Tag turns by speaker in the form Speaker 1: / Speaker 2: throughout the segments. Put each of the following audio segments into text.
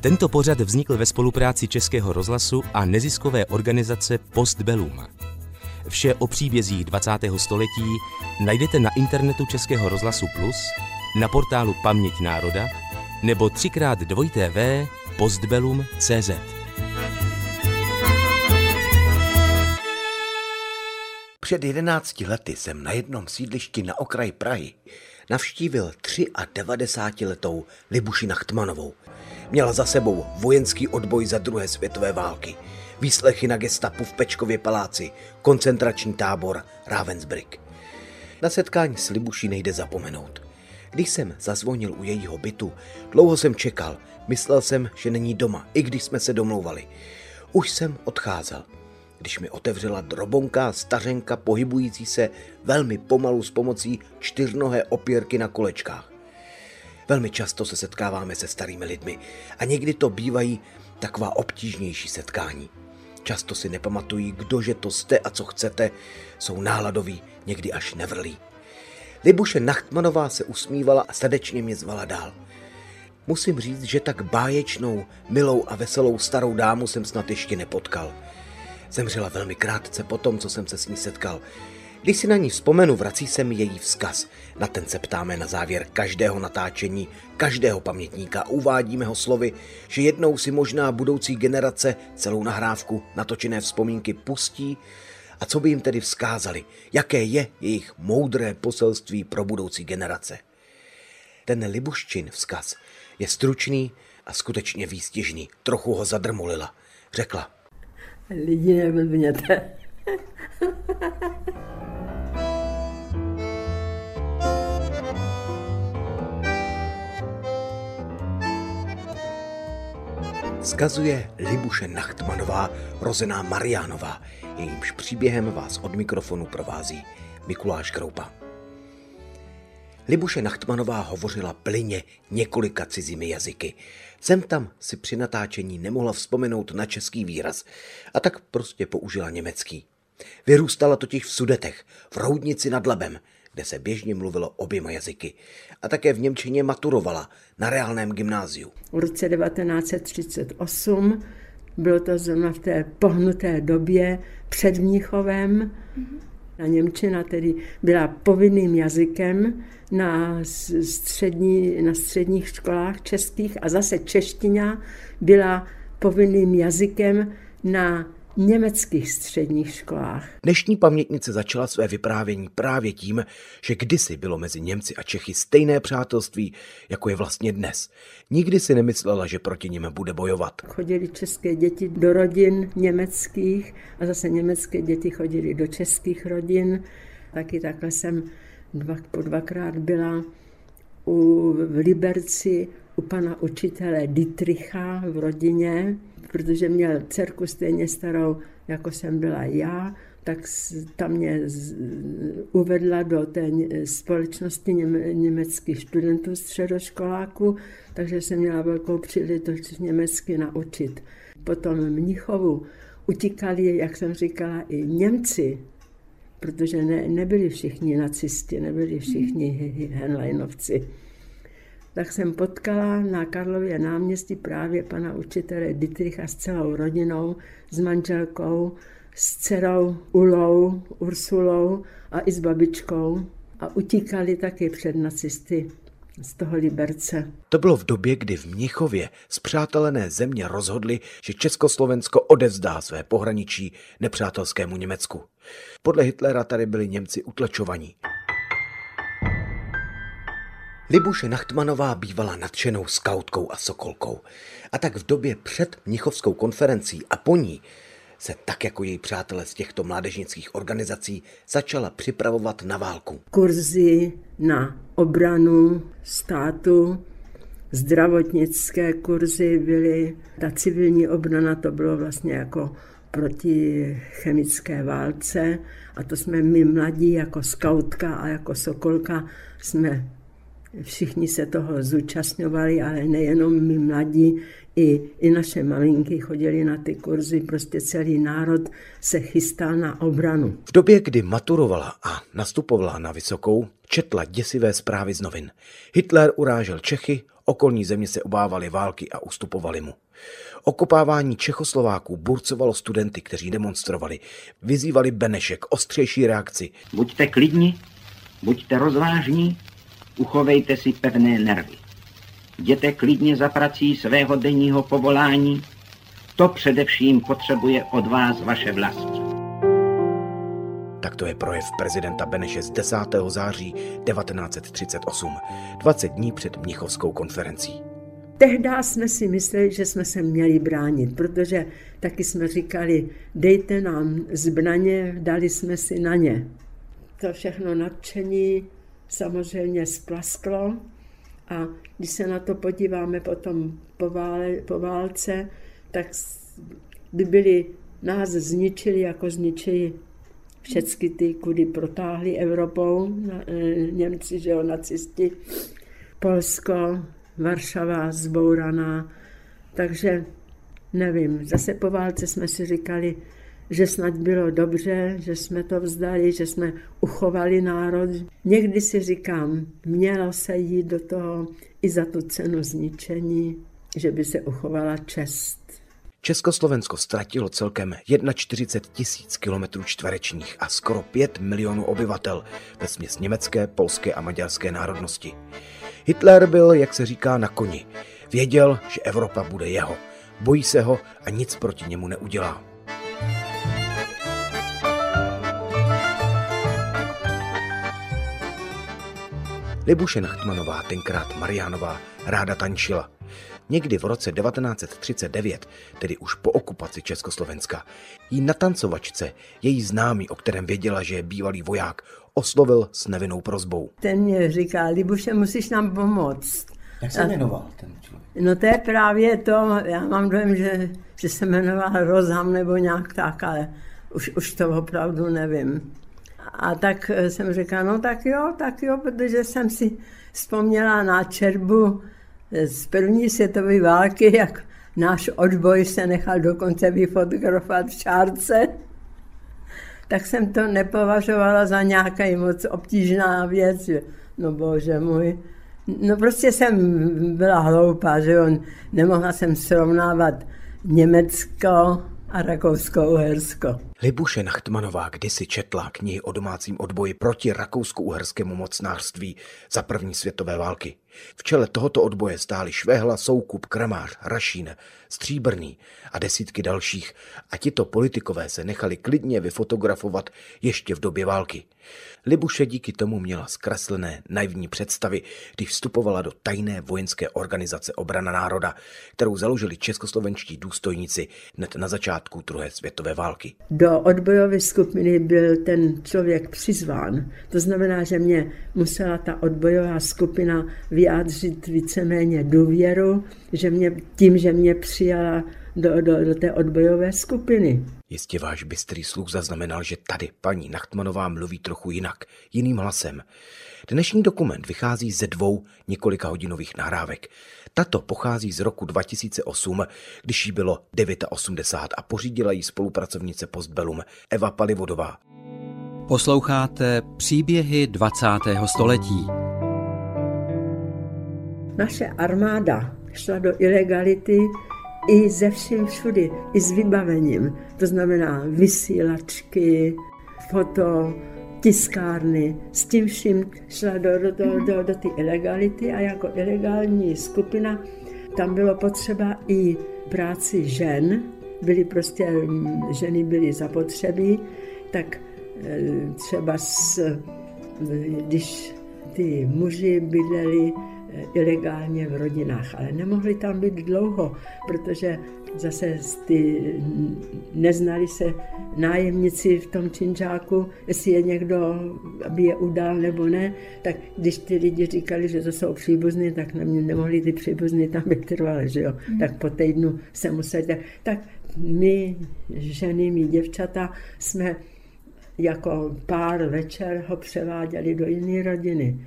Speaker 1: Tento pořad vznikl ve spolupráci Českého rozhlasu a neziskové organizace Postbellum. Vše o příbězích 20. století najdete na internetu Českého rozhlasu Plus, na portálu Paměť národa nebo třikrát dvojité V postbellum.cz.
Speaker 2: Před jedenácti lety jsem na jednom sídlišti na okraji Prahy navštívil 93-letou Libuši Nachtmanovou. Měla za sebou vojenský odboj za druhé světové války, výslechy na gestapu v Pečkově paláci, koncentrační tábor Ravensbrück. Na setkání s Libuší nejde zapomenout. Když jsem zazvonil u jejího bytu, dlouho jsem čekal, myslel jsem, že není doma, i když jsme se domlouvali. Už jsem odcházel – když mi otevřela drobonká stařenka pohybující se velmi pomalu s pomocí čtyřnohé opěrky na kolečkách. Velmi často se setkáváme se starými lidmi a někdy to bývají taková obtížnější setkání. Často si nepamatují, kdože to jste a co chcete, jsou náladoví, někdy až nevrlí. Libuše Nachtmanová se usmívala a srdečně mě zvala dál. Musím říct, že tak báječnou, milou a veselou starou dámu jsem snad ještě nepotkal – Zemřela velmi krátce po tom, co jsem se s ní setkal. Když si na ní vzpomenu, vrací se mi její vzkaz. Na ten se ptáme na závěr každého natáčení, každého pamětníka. Uvádíme ho slovy, že jednou si možná budoucí generace celou nahrávku natočené vzpomínky pustí a co by jim tedy vzkázali, jaké je jejich moudré poselství pro budoucí generace. Ten Libuščin vzkaz je stručný a skutečně výstižný. Trochu ho zadrmolila. Řekla,
Speaker 3: lidi neblbněte.
Speaker 2: Skazuje Libuše Nachtmanová, rozená Mariánová, jejímž příběhem vás od mikrofonu provází Mikuláš Kroupa. Libuše Nachtmanová hovořila plyně několika cizími jazyky. Sem tam si při natáčení nemohla vzpomenout na český výraz a tak prostě použila německý. Vyrůstala totiž v Sudetech, v Roudnici nad Labem, kde se běžně mluvilo oběma jazyky. A také v Němčině maturovala na reálném gymnáziu.
Speaker 3: V roce 1938 bylo to zrovna v té pohnuté době před Mnichovem. A Němčina tedy byla povinným jazykem na, střední, na středních školách českých a zase čeština byla povinným jazykem na německých středních školách.
Speaker 2: Dnešní pamětnice začala své vyprávění právě tím, že kdysi bylo mezi Němci a Čechy stejné přátelství, jako je vlastně dnes. Nikdy si nemyslela, že proti nim bude bojovat.
Speaker 3: Chodili české děti do rodin německých a zase německé děti chodili do českých rodin. Taky takhle jsem dva, po dvakrát byla u, v Liberci u pana učitele Dietricha v rodině, protože měl dcerku stejně starou, jako jsem byla já, tak tam mě uvedla do té společnosti německých studentů středoškoláků, takže jsem měla velkou příležitost německy naučit. Potom v Mnichovu utíkali, jak jsem říkala, i Němci protože ne, nebyli všichni nacisti, nebyli všichni Henleinovci. Tak jsem potkala na Karlově náměstí právě pana učitele Dietricha s celou rodinou, s manželkou, s dcerou Ulou, Ursulou a i s babičkou. A utíkali taky před nacisty z toho Liberce.
Speaker 2: To bylo v době, kdy v Mnichově zpřátelené země rozhodli, že Československo odevzdá své pohraničí nepřátelskému Německu. Podle Hitlera tady byli Němci utlačovaní. Libuše Nachtmanová bývala nadšenou skautkou a sokolkou. A tak v době před Mnichovskou konferencí a po ní se tak jako její přátelé z těchto mládežnických organizací začala připravovat na válku.
Speaker 3: Kurzy na obranu státu, zdravotnické kurzy byly, ta civilní obrana to bylo vlastně jako proti chemické válce a to jsme my mladí jako skautka a jako sokolka jsme všichni se toho zúčastňovali, ale nejenom my mladí, i, i naše malinky chodili na ty kurzy, prostě celý národ se chystal na obranu.
Speaker 2: V době, kdy maturovala a nastupovala na vysokou, četla děsivé zprávy z novin. Hitler urážel Čechy, okolní země se obávaly války a ustupovali mu. Okopávání Čechoslováků burcovalo studenty, kteří demonstrovali. Vyzývali Benešek ostřejší reakci.
Speaker 4: Buďte klidní, buďte rozvážní, uchovejte si pevné nervy. Jděte klidně za prací svého denního povolání, to především potřebuje od vás vaše vlast.
Speaker 2: Tak to je projev prezidenta Beneše z 10. září 1938, 20 dní před Mnichovskou konferencí.
Speaker 3: Tehdy jsme si mysleli, že jsme se měli bránit, protože taky jsme říkali, dejte nám zbraně, dali jsme si na ně. To všechno nadšení samozřejmě splasklo a když se na to podíváme potom po, vále, po válce, tak by byli nás zničili, jako zničili všechny ty, kudy protáhli Evropou, e, Němci, že jo, nacisti, Polsko, Varšava zbouraná. Takže nevím, zase po válce jsme si říkali, že snad bylo dobře, že jsme to vzdali, že jsme uchovali národ. Někdy si říkám, mělo se jít do toho i za tu cenu zničení, že by se uchovala čest.
Speaker 2: Československo ztratilo celkem 41 tisíc kilometrů čtverečních a skoro 5 milionů obyvatel ve směs německé, polské a maďarské národnosti. Hitler byl, jak se říká, na koni. Věděl, že Evropa bude jeho. Bojí se ho a nic proti němu neudělá. Libuše Nachtmanová, tenkrát Mariánová, ráda tančila. Někdy v roce 1939, tedy už po okupaci Československa, jí na tancovačce její známý, o kterém věděla, že je bývalý voják, oslovil s nevinnou prozbou.
Speaker 3: Ten mě říká, Libuše, musíš nám pomoct.
Speaker 2: Jak se jmenoval ten člověk?
Speaker 3: No to je právě to, já mám dojem, že, že se jmenoval Rozham nebo nějak tak, ale už, už to opravdu nevím. A tak jsem říkala, no tak jo, tak jo, protože jsem si vzpomněla na čerbu z první světové války, jak náš odboj se nechal dokonce vyfotografovat v čárce, tak jsem to nepovažovala za nějaký moc obtížná věc. No bože můj. No prostě jsem byla hloupá, že on nemohla jsem srovnávat Německo a Rakousko-Uhersko.
Speaker 2: Libuše Nachtmanová kdysi četla knihy o domácím odboji proti rakousko-uherskému mocnářství za první světové války. V čele tohoto odboje stáli Švehla, Soukup, Kramář, Rašín, Stříbrný a desítky dalších a tito politikové se nechali klidně vyfotografovat ještě v době války. Libuše díky tomu měla zkreslené naivní představy, když vstupovala do tajné vojenské organizace obrana národa, kterou založili českoslovenští důstojníci hned na začátku druhé světové války.
Speaker 3: Do odbojové skupiny byl ten člověk přizván. To znamená, že mě musela ta odbojová skupina vyjádřit víceméně důvěru, že mě, tím, že mě přijala do, do, do té odbojové skupiny.
Speaker 2: Jistě váš bystrý sluch zaznamenal, že tady paní Nachtmanová mluví trochu jinak, jiným hlasem. Dnešní dokument vychází ze dvou několika hodinových nahrávek. Tato pochází z roku 2008, když jí bylo 89 a pořídila jí spolupracovnice Postbellum Eva Palivodová.
Speaker 5: Posloucháte příběhy 20. století.
Speaker 3: Naše armáda šla do ilegality i ze vším všudy, i s vybavením. To znamená vysílačky, foto, tiskárny, s tím vším šla do, do, do, do, do ty ilegality a jako ilegální skupina tam bylo potřeba i práci žen, byly prostě, ženy byly zapotřebí, tak e, třeba s, když ty muži bydleli ilegálně v rodinách, ale nemohli tam být dlouho, protože zase ty neznali se nájemníci v tom činžáku, jestli je někdo, aby je udal nebo ne, tak když ty lidi říkali, že to jsou příbuzní, tak na mě nemohli ty příbuzní tam být trvale, že jo. Mm. Tak po týdnu se museli, tak, tak my, ženy, my děvčata, jsme jako pár večer ho převáděli do jiné rodiny.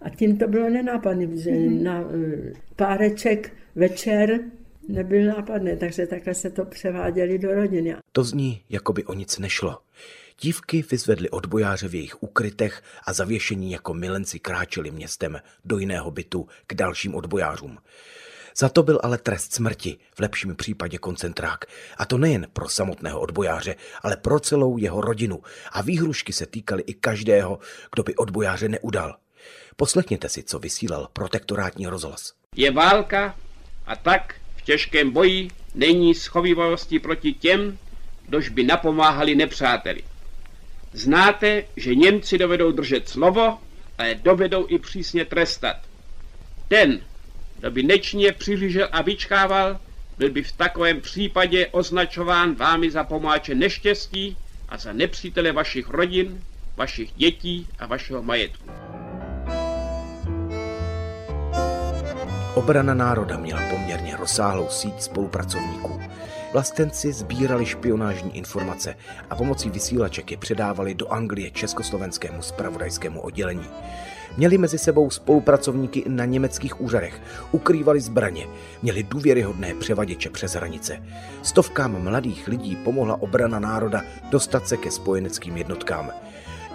Speaker 6: A tím to bylo nenápadné, protože mm-hmm. na eh, páreček večer nebyl nápadný, takže takhle se to převáděli do rodiny.
Speaker 2: To zní, jako by o nic nešlo. Dívky vyzvedly odbojáře v jejich ukrytech a zavěšení jako milenci kráčeli městem do jiného bytu k dalším odbojářům. Za to byl ale trest smrti, v lepším případě koncentrák. A to nejen pro samotného odbojáře, ale pro celou jeho rodinu. A výhrušky se týkaly i každého, kdo by odbojáře neudal. Poslechněte si, co vysílal protektorátní rozhlas.
Speaker 7: Je válka a tak v těžkém boji není schovývavosti proti těm, kdož by napomáhali nepřáteli. Znáte, že Němci dovedou držet slovo, ale dovedou i přísně trestat. Ten, kdo by nečně přihlížel a vyčkával, byl by v takovém případě označován vámi za pomáče neštěstí a za nepřítele vašich rodin, vašich dětí a vašeho majetku.
Speaker 2: Obrana národa měla poměrně rozsáhlou síť spolupracovníků. Vlastenci sbírali špionážní informace a pomocí vysílaček je předávali do Anglie československému spravodajskému oddělení. Měli mezi sebou spolupracovníky na německých úřadech, ukrývali zbraně, měli důvěryhodné převaděče přes hranice. Stovkám mladých lidí pomohla obrana národa dostat se ke spojeneckým jednotkám.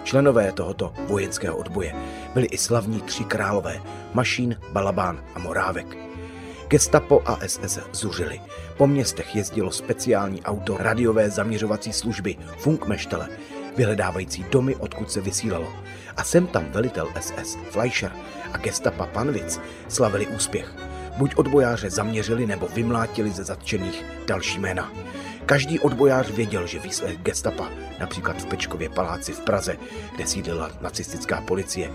Speaker 2: Členové tohoto vojenského odboje byli i slavní tři králové, Mašín, Balabán a Morávek. Gestapo a SS zuřili. Po městech jezdilo speciální auto radiové zaměřovací služby Funkmeštele, vyhledávající domy, odkud se vysílalo. A sem tam velitel SS Fleischer a gestapa Panvic slavili úspěch. Buď odbojáře zaměřili nebo vymlátili ze zatčených další jména. Každý odbojář věděl, že výsledek gestapa, například v Pečkově paláci v Praze, kde sídlila nacistická policie,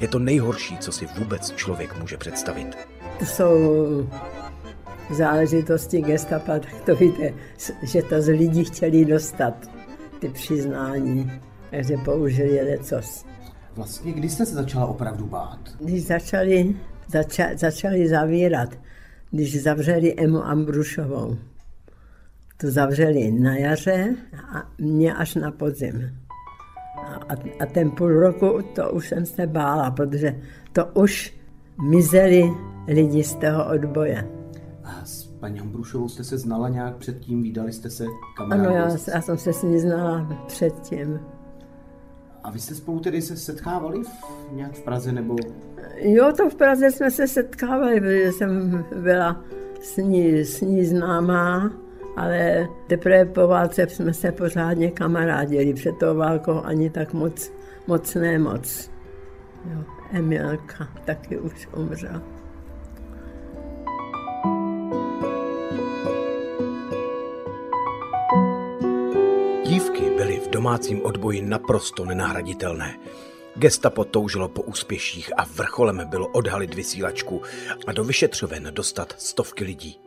Speaker 2: je to nejhorší, co si vůbec člověk může představit.
Speaker 6: To jsou záležitosti gestapa, tak to víte, že to z lidí chtěli dostat, ty přiznání, takže použili lecos.
Speaker 2: Vlastně, kdy jste se začala opravdu bát?
Speaker 6: Když začali, zača, začali zavírat, když zavřeli Emu Ambrušovou. To zavřeli na jaře a mě až na podzim. A, a ten půl roku, to už jsem se bála, protože to už mizeli lidi z toho odboje.
Speaker 2: A s paní Ambrušovou jste se znala nějak předtím? Výdali jste se kamarádem?
Speaker 6: Ano, já, já jsem se s ní znala předtím.
Speaker 2: A vy jste spolu tedy se setkávali v, nějak v Praze nebo?
Speaker 6: Jo, to v Praze jsme se setkávali, protože jsem byla s ní, s ní známá, ale teprve po válce jsme se pořádně kamarádili. Před tou válkou ani tak moc, moc nemoc. Jo, Emilka taky už umřela.
Speaker 2: Dívky byly v domácím odboji naprosto nenahraditelné. Gestapo toužilo po úspěších a vrcholem bylo odhalit vysílačku a do vyšetřoven dostat stovky lidí.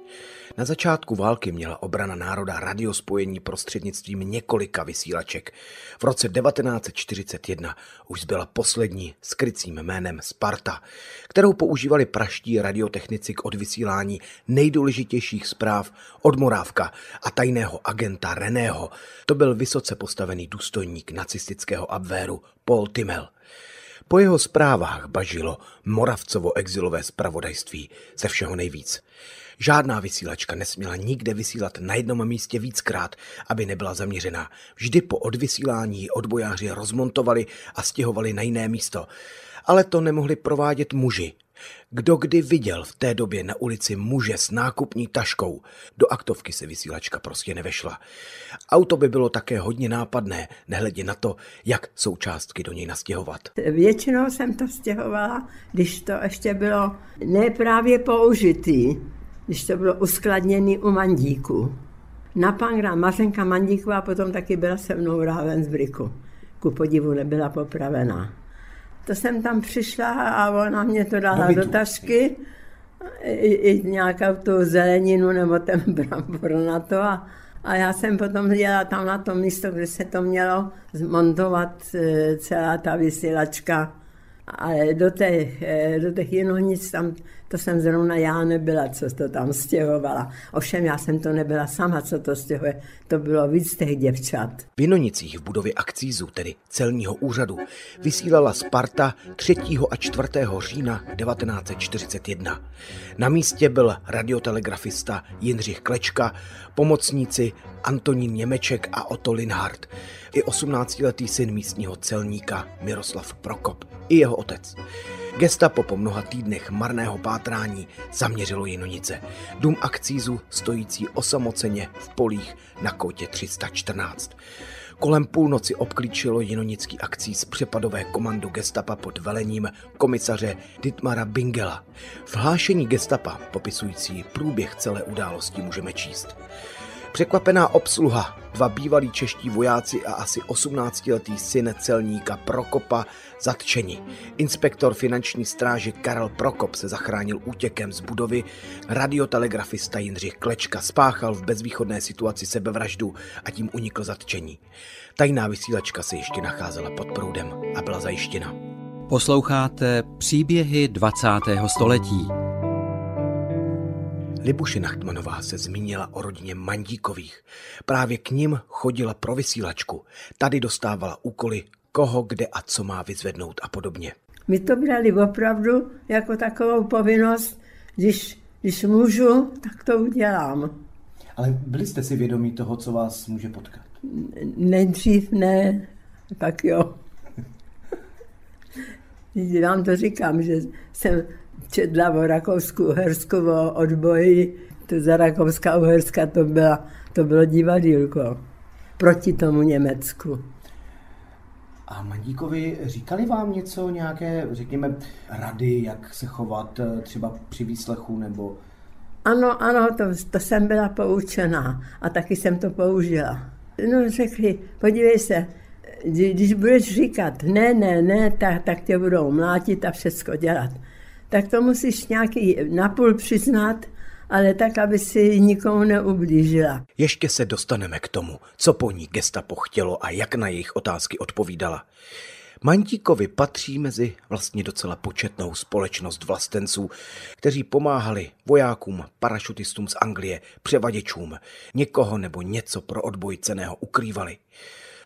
Speaker 2: Na začátku války měla obrana národa radiospojení prostřednictvím několika vysílaček. V roce 1941 už zbyla poslední s krycím jménem Sparta, kterou používali praští radiotechnici k odvysílání nejdůležitějších zpráv od Morávka a tajného agenta Reného. To byl vysoce postavený důstojník nacistického Abwehru Paul Timmel. Po jeho zprávách bažilo Moravcovo exilové spravodajství ze všeho nejvíc. Žádná vysílačka nesměla nikde vysílat na jednom místě víckrát, aby nebyla zaměřená. Vždy po odvysílání odbojáři rozmontovali a stěhovali na jiné místo. Ale to nemohli provádět muži. Kdo kdy viděl v té době na ulici muže s nákupní taškou? Do aktovky se vysílačka prostě nevešla. Auto by bylo také hodně nápadné, nehledě na to, jak součástky do něj nastěhovat.
Speaker 6: Většinou jsem to stěhovala, když to ještě bylo neprávě použitý když to bylo uskladněné u mandíku. Na pangra Mařenka Mandíková potom taky byla se mnou Briku. Ku podivu nebyla popravená. To jsem tam přišla a ona mě to dala do tašky, i, i nějakou tu zeleninu nebo ten brambor na to a, a já jsem potom jela tam na to místo, kde se to mělo zmontovat e, celá ta vysílačka ale do těch, do těch jinohnic tam To jsem zrovna já nebyla, co to tam stěhovala. Ovšem já jsem to nebyla sama, co to stěhuje. To bylo víc těch děvčat.
Speaker 2: V Jinonicích v budově akcízu, tedy celního úřadu, vysílala Sparta 3. a 4. října 1941. Na místě byl radiotelegrafista Jindřich Klečka, pomocníci Antonín Němeček a Otto Linhardt, i 18-letý syn místního celníka Miroslav Prokop, i jeho otec. Gestapo po mnoha týdnech marného pátrání zaměřilo Jinonice. Dům akcízu stojící osamoceně v polích na kotě 314. Kolem půlnoci obklíčilo jinonický akcí z přepadové komando gestapa pod velením komisaře Dietmara Bingela. V hlášení gestapa, popisující průběh celé události, můžeme číst. Překvapená obsluha, dva bývalí čeští vojáci a asi 18-letý syn celníka Prokopa zatčeni. Inspektor finanční stráže Karel Prokop se zachránil útěkem z budovy, radiotelegrafista Jindřich Klečka spáchal v bezvýchodné situaci sebevraždu a tím unikl zatčení. Tajná vysílačka se ještě nacházela pod proudem a byla zajištěna.
Speaker 5: Posloucháte příběhy 20. století.
Speaker 2: Libuše Nachtmanová se zmínila o rodině Mandíkových. Právě k ním chodila pro vysílačku. Tady dostávala úkoly, koho, kde a co má vyzvednout a podobně.
Speaker 6: My to brali opravdu jako takovou povinnost, když, když můžu, tak to udělám.
Speaker 8: Ale byli jste si vědomí toho, co vás může potkat?
Speaker 6: Nejdřív ne, pak jo. Když vám to říkám, že jsem četla o Rakousku-Uhersku, o odboji, to za Rakouska-Uherska to, byla, to bylo divadílko proti tomu Německu.
Speaker 8: A Mandíkovi říkali vám něco, nějaké, řekněme, rady, jak se chovat eh, třeba při výslechu nebo...
Speaker 6: Ano, ano, to, to jsem byla poučená a taky jsem to použila. No řekli, podívej se, když budeš říkat ne, ne, ne, tak, tak tě budou mlátit a všechno dělat. Tak to musíš nějaký napůl přiznat, ale tak, aby si nikomu neublížila.
Speaker 2: Ještě se dostaneme k tomu, co po ní gestapo chtělo a jak na jejich otázky odpovídala. Mantíkovi patří mezi vlastně docela početnou společnost vlastenců, kteří pomáhali vojákům, parašutistům z Anglie, převaděčům, někoho nebo něco pro odboj ukrývali.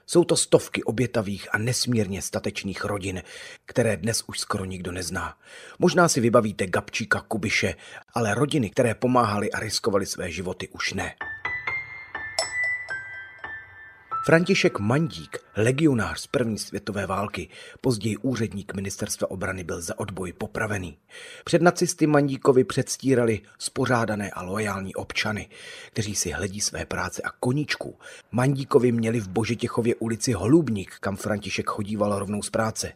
Speaker 2: Jsou to stovky obětavých a nesmírně statečných rodin, které dnes už skoro nikdo nezná. Možná si vybavíte Gabčíka Kubiše, ale rodiny, které pomáhali a riskovali své životy, už ne. František Mandík, legionář z první světové války, později úředník ministerstva obrany, byl za odboj popravený. Před nacisty Mandíkovi předstírali spořádané a loajální občany, kteří si hledí své práce a koníčku. Mandíkovi měli v Božetěchově ulici Holubník, kam František chodíval rovnou z práce.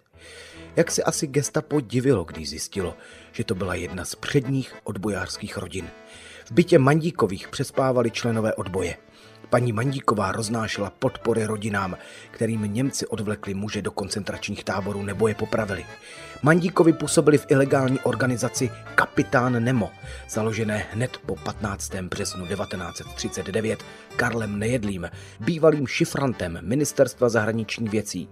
Speaker 2: Jak se asi gestapo divilo, když zjistilo, že to byla jedna z předních odbojářských rodin. V bytě Mandíkových přespávali členové odboje – Paní Mandíková roznášela podpory rodinám, kterým Němci odvlekli muže do koncentračních táborů nebo je popravili. Mandíkovi působili v ilegální organizaci Kapitán Nemo, založené hned po 15. březnu 1939 Karlem Nejedlým, bývalým šifrantem Ministerstva zahraničních věcí.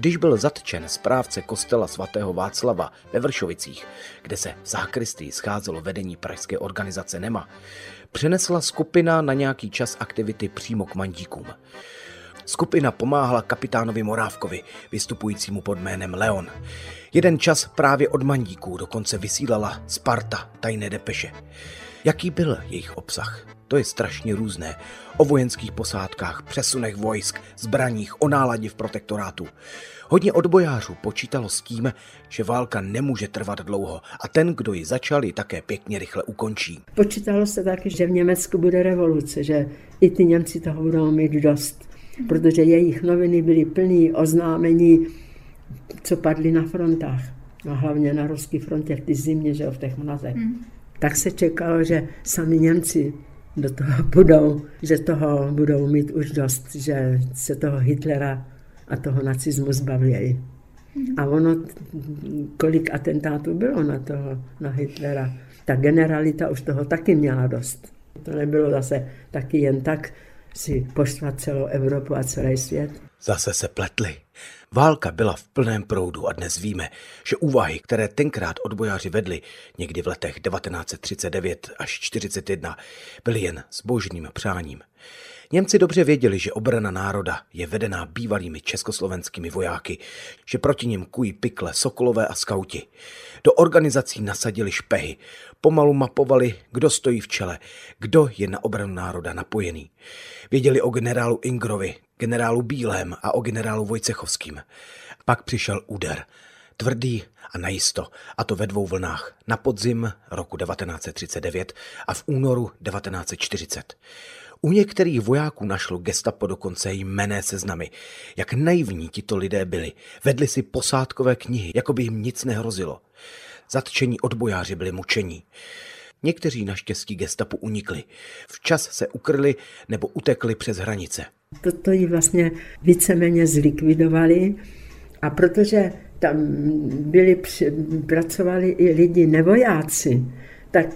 Speaker 2: Když byl zatčen správce kostela svatého Václava ve Vršovicích, kde se v zákristii scházelo vedení pražské organizace NEMA, přenesla skupina na nějaký čas aktivity přímo k mandíkům. Skupina pomáhala kapitánovi Morávkovi, vystupujícímu pod jménem Leon. Jeden čas právě od mandíků dokonce vysílala Sparta tajné depeše. Jaký byl jejich obsah? To je strašně různé. O vojenských posádkách, přesunech vojsk, zbraních, o náladě v protektorátu. Hodně odbojářů počítalo s tím, že válka nemůže trvat dlouho a ten, kdo ji začal, ji také pěkně rychle ukončí.
Speaker 6: Počítalo se taky, že v Německu bude revoluce, že i ty Němci toho budou mít dost, protože jejich noviny byly plný oznámení, co padly na frontách. No hlavně na ruské frontě v ty zimě, že v těch mlazech. Hmm. Tak se čekalo, že sami Němci do toho budou, že toho budou mít už dost, že se toho Hitlera a toho nacismu zbavějí. A ono, kolik atentátů bylo na toho, na Hitlera, ta generalita už toho taky měla dost. To nebylo zase taky jen tak si poštvat celou Evropu a celý svět.
Speaker 2: Zase se pletli. Válka byla v plném proudu a dnes víme, že úvahy, které tenkrát odbojáři vedli někdy v letech 1939 až 41, byly jen zbožným přáním. Němci dobře věděli, že obrana národa je vedená bývalými československými vojáky, že proti nim kují pikle, sokolové a skauti. Do organizací nasadili špehy, pomalu mapovali, kdo stojí v čele, kdo je na obranu národa napojený. Věděli o generálu Ingrovi, generálu Bílém a o generálu Vojcechovským. Pak přišel úder. Tvrdý a najisto, a to ve dvou vlnách, na podzim roku 1939 a v únoru 1940. U některých vojáků našlo gestapo dokonce jmené seznamy. Jak naivní tito lidé byli. Vedli si posádkové knihy, jako by jim nic nehrozilo. Zatčení odbojáři byli mučení. Někteří naštěstí gestapu unikli. Včas se ukryli nebo utekli přes hranice.
Speaker 6: Toto ji vlastně víceméně zlikvidovali a protože tam byli, pracovali i lidi nevojáci, tak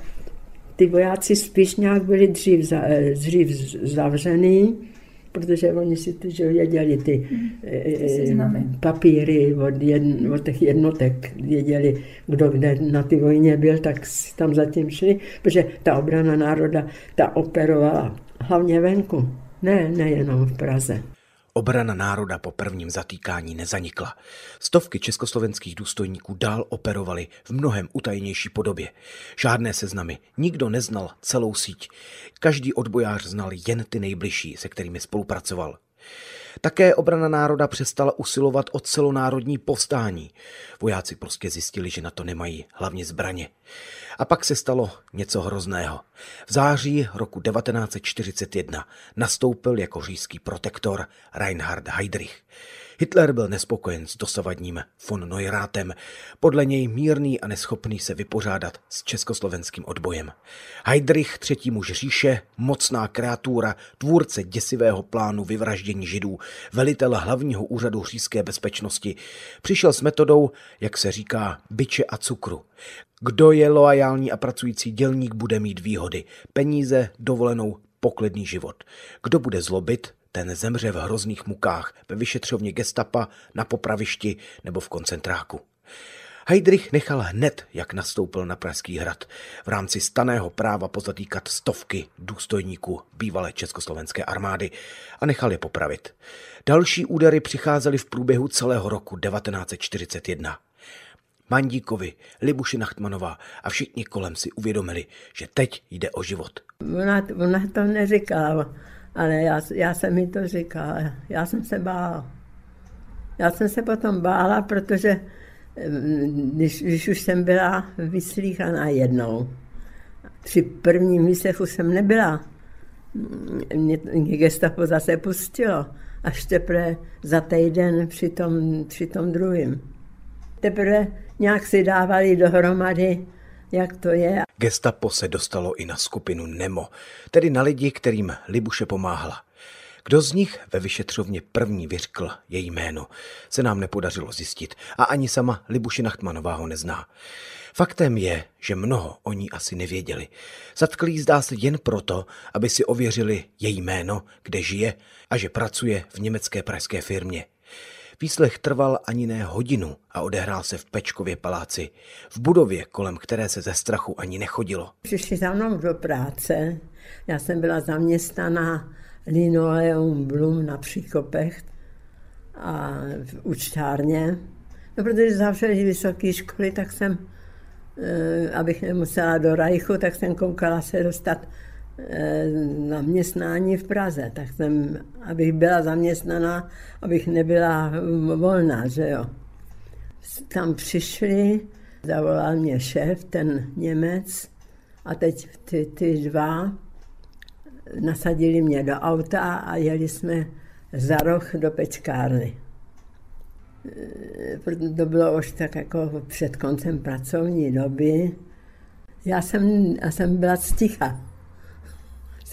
Speaker 6: ty vojáci spíš nějak byli dřív, eh, dřív zavřený, protože oni si ty, že věděli ty, ty eh, papíry od, jedn, od těch jednotek, věděli, kdo kde na ty vojně byl, tak si tam zatím šli, protože ta obrana národa, ta operovala hlavně venku, ne, nejenom v Praze.
Speaker 2: Obrana národa po prvním zatýkání nezanikla. Stovky československých důstojníků dál operovali v mnohem utajenější podobě. Žádné seznamy, nikdo neznal celou síť. Každý odbojář znal jen ty nejbližší, se kterými spolupracoval. Také obrana národa přestala usilovat o celonárodní povstání. Vojáci prostě zjistili, že na to nemají hlavně zbraně. A pak se stalo něco hrozného. V září roku 1941 nastoupil jako říjský protektor Reinhard Heydrich. Hitler byl nespokojen s dosavadním von Neuratem, podle něj mírný a neschopný se vypořádat s československým odbojem. Heydrich, třetí muž říše, mocná kreatura, tvůrce děsivého plánu vyvraždění židů, velitel hlavního úřadu říjské bezpečnosti, přišel s metodou, jak se říká, byče a cukru. Kdo je loajální a pracující dělník, bude mít výhody, peníze, dovolenou, poklidný život. Kdo bude zlobit, ten zemře v hrozných mukách ve vyšetřovně gestapa, na popravišti nebo v koncentráku. Heidrich nechal hned, jak nastoupil na Pražský hrad, v rámci staného práva pozatýkat stovky důstojníků bývalé československé armády a nechal je popravit. Další údery přicházely v průběhu celého roku 1941. Mandíkovi, Libuši Nachtmanová a všichni kolem si uvědomili, že teď jde o život.
Speaker 6: Ona, ona to neříkala, ale já, já jsem mi to říkala. Já jsem se bála. Já jsem se potom bála, protože mm, když, když už jsem byla vyslíchaná jednou, při prvním výsechu jsem nebyla. Mě, mě gestapo zase pustilo, až teprve za týden při tom, při tom druhém. Teprve nějak si dávali dohromady, jak to je.
Speaker 2: Gestapo se dostalo i na skupinu Nemo, tedy na lidi, kterým Libuše pomáhala. Kdo z nich ve vyšetřovně první vyřkl její jméno, se nám nepodařilo zjistit a ani sama Libuše Nachtmanová ho nezná. Faktem je, že mnoho o ní asi nevěděli. Zatkli zdá se jen proto, aby si ověřili její jméno, kde žije a že pracuje v německé pražské firmě. Výslech trval ani ne hodinu a odehrál se v Pečkově paláci, v budově, kolem které se ze strachu ani nechodilo.
Speaker 6: Přišli za mnou do práce, já jsem byla zaměstnaná linoleum Blum na Příkopech a v učtárně. No, protože zavřeli vysoké školy, tak jsem, eh, abych nemusela do Rajchu, tak jsem koukala se dostat zaměstnání v Praze, tak jsem, abych byla zaměstnaná, abych nebyla volná, že jo. Tam přišli, zavolal mě šéf, ten Němec, a teď ty, ty dva nasadili mě do auta a jeli jsme za roh do pečkárny. Eh, to bylo už tak jako před koncem pracovní doby. Já jsem, já jsem byla sticha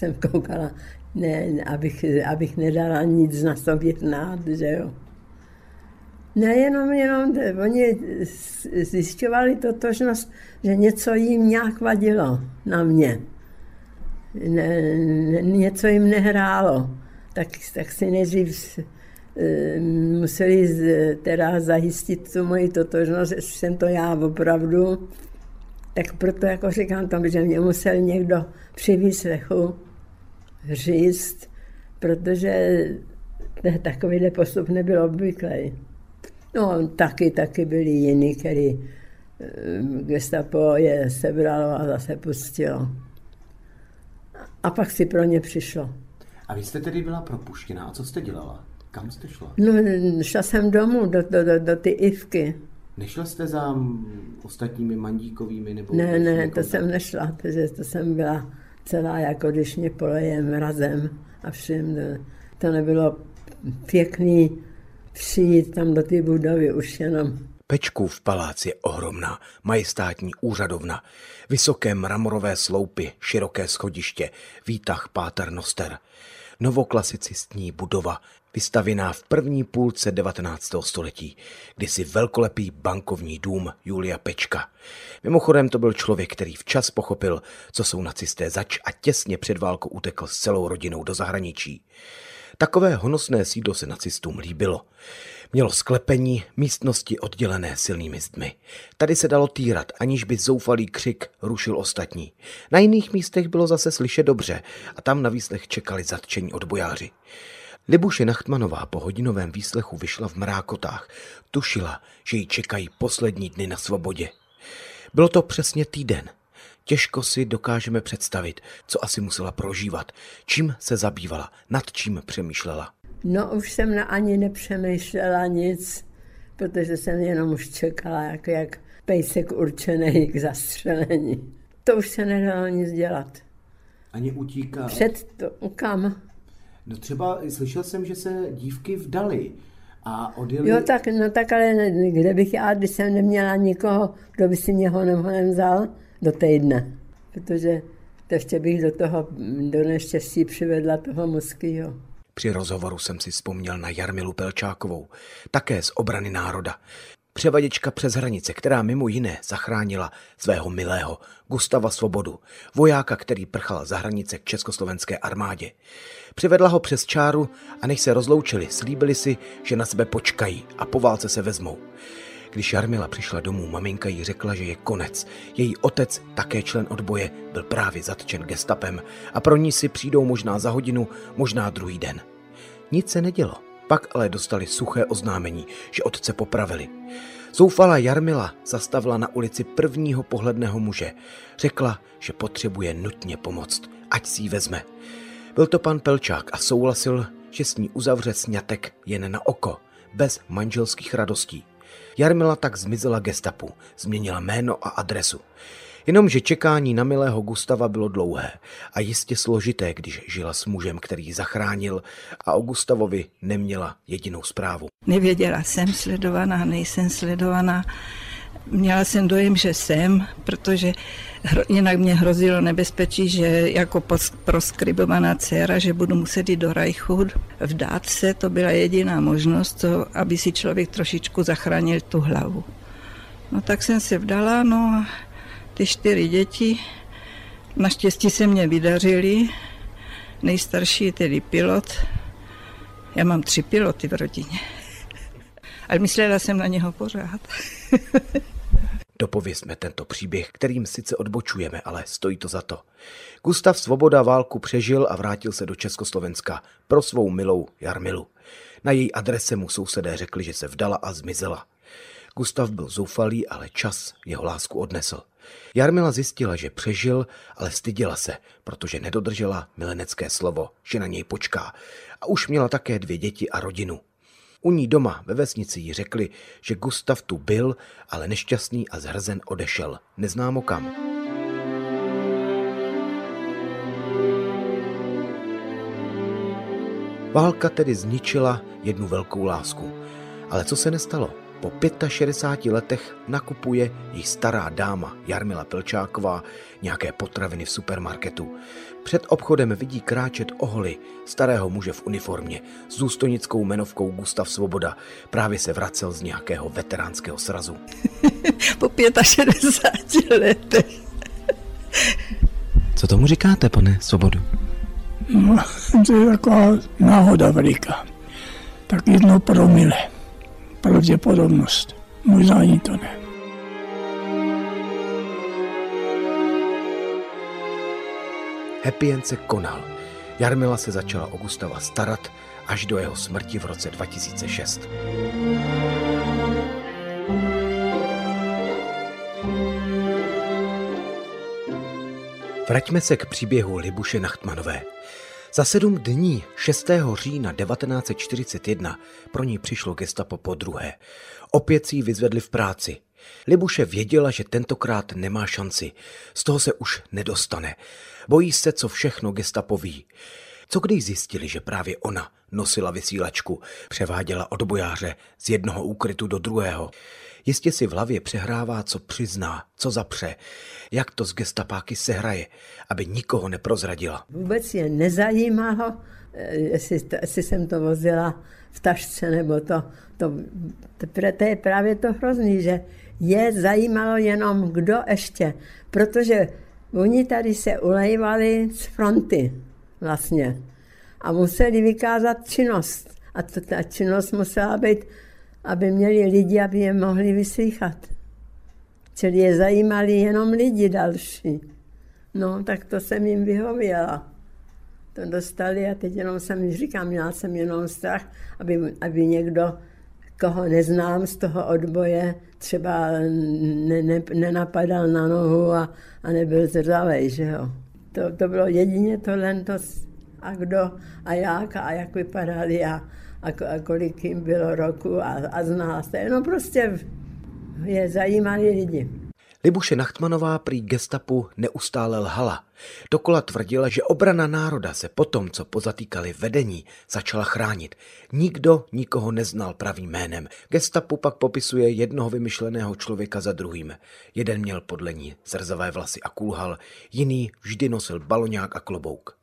Speaker 6: jsem koukala, ne, abych, abych nedala nic na sobě hnát, že jo. Nejenom, jenom, oni zjišťovali totožnost, že něco jim nějak vadilo na mě. Ne, ne, něco jim nehrálo. Tak, tak si nejdřív eh, museli teda zajistit tu moji totožnost, že jsem to já opravdu. Tak proto jako říkám tomu, že mě musel někdo při výslechu říct, protože takovýhle postup nebyl obvyklý. No, taky, taky byli jiní, který eh, gestapo je sebralo a zase pustilo. A pak si pro ně přišlo.
Speaker 8: A vy jste tedy byla propuštěná. A co jste dělala? Kam jste šla?
Speaker 6: No, šla jsem domů, do, do, do, do ty Ivky.
Speaker 8: Nešla jste za ostatními mandíkovými? Nebo
Speaker 6: ne, ne, to jsem nešla, protože to jsem byla celá, jako když mě poleje mrazem a všem. To nebylo pěkný přijít tam do té budovy už jenom.
Speaker 2: Pečkův palác je ohromná, majestátní úřadovna, vysoké mramorové sloupy, široké schodiště, výtah Páter Noster, novoklasicistní budova, vystavěná v první půlce 19. století, kdysi velkolepý bankovní dům Julia Pečka. Mimochodem to byl člověk, který včas pochopil, co jsou nacisté zač a těsně před válkou utekl s celou rodinou do zahraničí. Takové honosné sídlo se nacistům líbilo. Mělo sklepení, místnosti oddělené silnými zdmi. Tady se dalo týrat, aniž by zoufalý křik rušil ostatní. Na jiných místech bylo zase slyšet dobře a tam na výslech čekali zatčení odbojáři. Libuše Nachtmanová po hodinovém výslechu vyšla v mrákotách. Tušila, že ji čekají poslední dny na svobodě. Bylo to přesně týden. Těžko si dokážeme představit, co asi musela prožívat, čím se zabývala, nad čím přemýšlela.
Speaker 6: No už jsem na ani nepřemýšlela nic, protože jsem jenom už čekala, jak, jak pejsek určený k zastřelení. To už se nedalo nic dělat.
Speaker 8: Ani utíkat?
Speaker 6: Před to, kam?
Speaker 8: No třeba slyšel jsem, že se dívky vdali a odjeli...
Speaker 6: Jo, tak, no tak ale kde bych já, když jsem neměla nikoho, kdo by si mě honem vzal do týdne. Protože to ještě bych do toho, do neštěstí přivedla toho muskýho.
Speaker 2: Při rozhovoru jsem si vzpomněl na Jarmilu Pelčákovou, také z obrany národa. Převaděčka přes hranice, která mimo jiné zachránila svého milého Gustava Svobodu, vojáka, který prchal za hranice k československé armádě. Přivedla ho přes čáru a než se rozloučili, slíbili si, že na sebe počkají a po válce se vezmou. Když Jarmila přišla domů, maminka jí řekla, že je konec. Její otec, také člen odboje, byl právě zatčen gestapem a pro ní si přijdou možná za hodinu, možná druhý den. Nic se nedělo. Pak ale dostali suché oznámení, že otce popravili. Zoufalá Jarmila zastavila na ulici prvního pohledného muže. Řekla, že potřebuje nutně pomoct, ať si ji vezme. Byl to pan Pelčák a souhlasil, že s ní uzavře sňatek jen na oko, bez manželských radostí. Jarmila tak zmizela gestapu, změnila jméno a adresu. Jenomže čekání na milého Gustava bylo dlouhé a jistě složité, když žila s mužem, který ji zachránil a o Gustavovi neměla jedinou zprávu.
Speaker 9: Nevěděla, jsem sledovaná, nejsem sledovaná. Měla jsem dojem, že jsem, protože jinak mě hrozilo nebezpečí, že jako proskribovaná dcera, že budu muset jít do Rajchu. Vdát se, to byla jediná možnost, to, aby si člověk trošičku zachránil tu hlavu. No tak jsem se vdala, no a ty čtyři děti, naštěstí se mě vydařili. Nejstarší je tedy pilot. Já mám tři piloty v rodině. Ale myslela jsem na něho pořád.
Speaker 2: Dopovězme tento příběh, kterým sice odbočujeme, ale stojí to za to. Gustav Svoboda válku přežil a vrátil se do Československa pro svou milou Jarmilu. Na její adrese mu sousedé řekli, že se vdala a zmizela. Gustav byl zoufalý, ale čas jeho lásku odnesl. Jarmila zjistila, že přežil, ale styděla se, protože nedodržela milenecké slovo, že na něj počká. A už měla také dvě děti a rodinu. U ní doma ve vesnici jí řekli, že Gustav tu byl, ale nešťastný a zhrzen odešel. Neznámo kam. Válka tedy zničila jednu velkou lásku. Ale co se nestalo? Po 65 letech nakupuje jí stará dáma Jarmila Pelčáková nějaké potraviny v supermarketu. Před obchodem vidí kráčet oholy starého muže v uniformě s důstojnickou menovkou Gustav Svoboda. Právě se vracel z nějakého veteránského srazu.
Speaker 9: po 65 letech.
Speaker 2: Co tomu říkáte, pane Svobodu?
Speaker 10: No, to je taková náhoda veliká Tak jednou promile. Pravděpodobnost. Možná ani to ne.
Speaker 2: Happy End se konal. Jarmila se začala o Gustava starat až do jeho smrti v roce 2006. Vraťme se k příběhu Libuše Nachtmanové. Za sedm dní 6. října 1941 pro ní přišlo gestapo po druhé. Opět si ji vyzvedli v práci. Libuše věděla, že tentokrát nemá šanci. Z toho se už nedostane. Bojí se, co všechno gestapo ví. Co když zjistili, že právě ona nosila vysílačku, převáděla odbojáře z jednoho úkrytu do druhého. Jistě si v hlavě přehrává, co přizná, co zapře, jak to z gestapáky sehraje, aby nikoho neprozradila.
Speaker 6: Vůbec je nezajímalo, eh, jestli, jestli jsem to vozila v tašce nebo to, to, to, to je právě to hrozný, že je zajímalo jenom kdo ještě, protože oni tady se ulejvali z fronty vlastně a museli vykázat činnost. A to, ta činnost musela být aby měli lidi, aby je mohli vyslychat. Čili je zajímali jenom lidi další. No, tak to jsem jim vyhověla. To dostali a teď jenom jsem, říkám, měla jsem jenom strach, aby, aby někdo, koho neznám z toho odboje, třeba ne, ne, nenapadal na nohu a, a nebyl zrzavej, že jo. To, to bylo jedině tohle, to, a kdo a jak a jak vypadali a, a, a kolik jim bylo roku a, a zná se. No prostě je zajímali lidi.
Speaker 2: Libuše Nachtmanová prý gestapu neustále lhala. Dokola tvrdila, že obrana národa se potom, co pozatýkali vedení, začala chránit. Nikdo nikoho neznal pravým jménem. Gestapu pak popisuje jednoho vymyšleného člověka za druhým. Jeden měl podle ní zrzavé vlasy a kulhal, jiný vždy nosil baloňák a klobouk.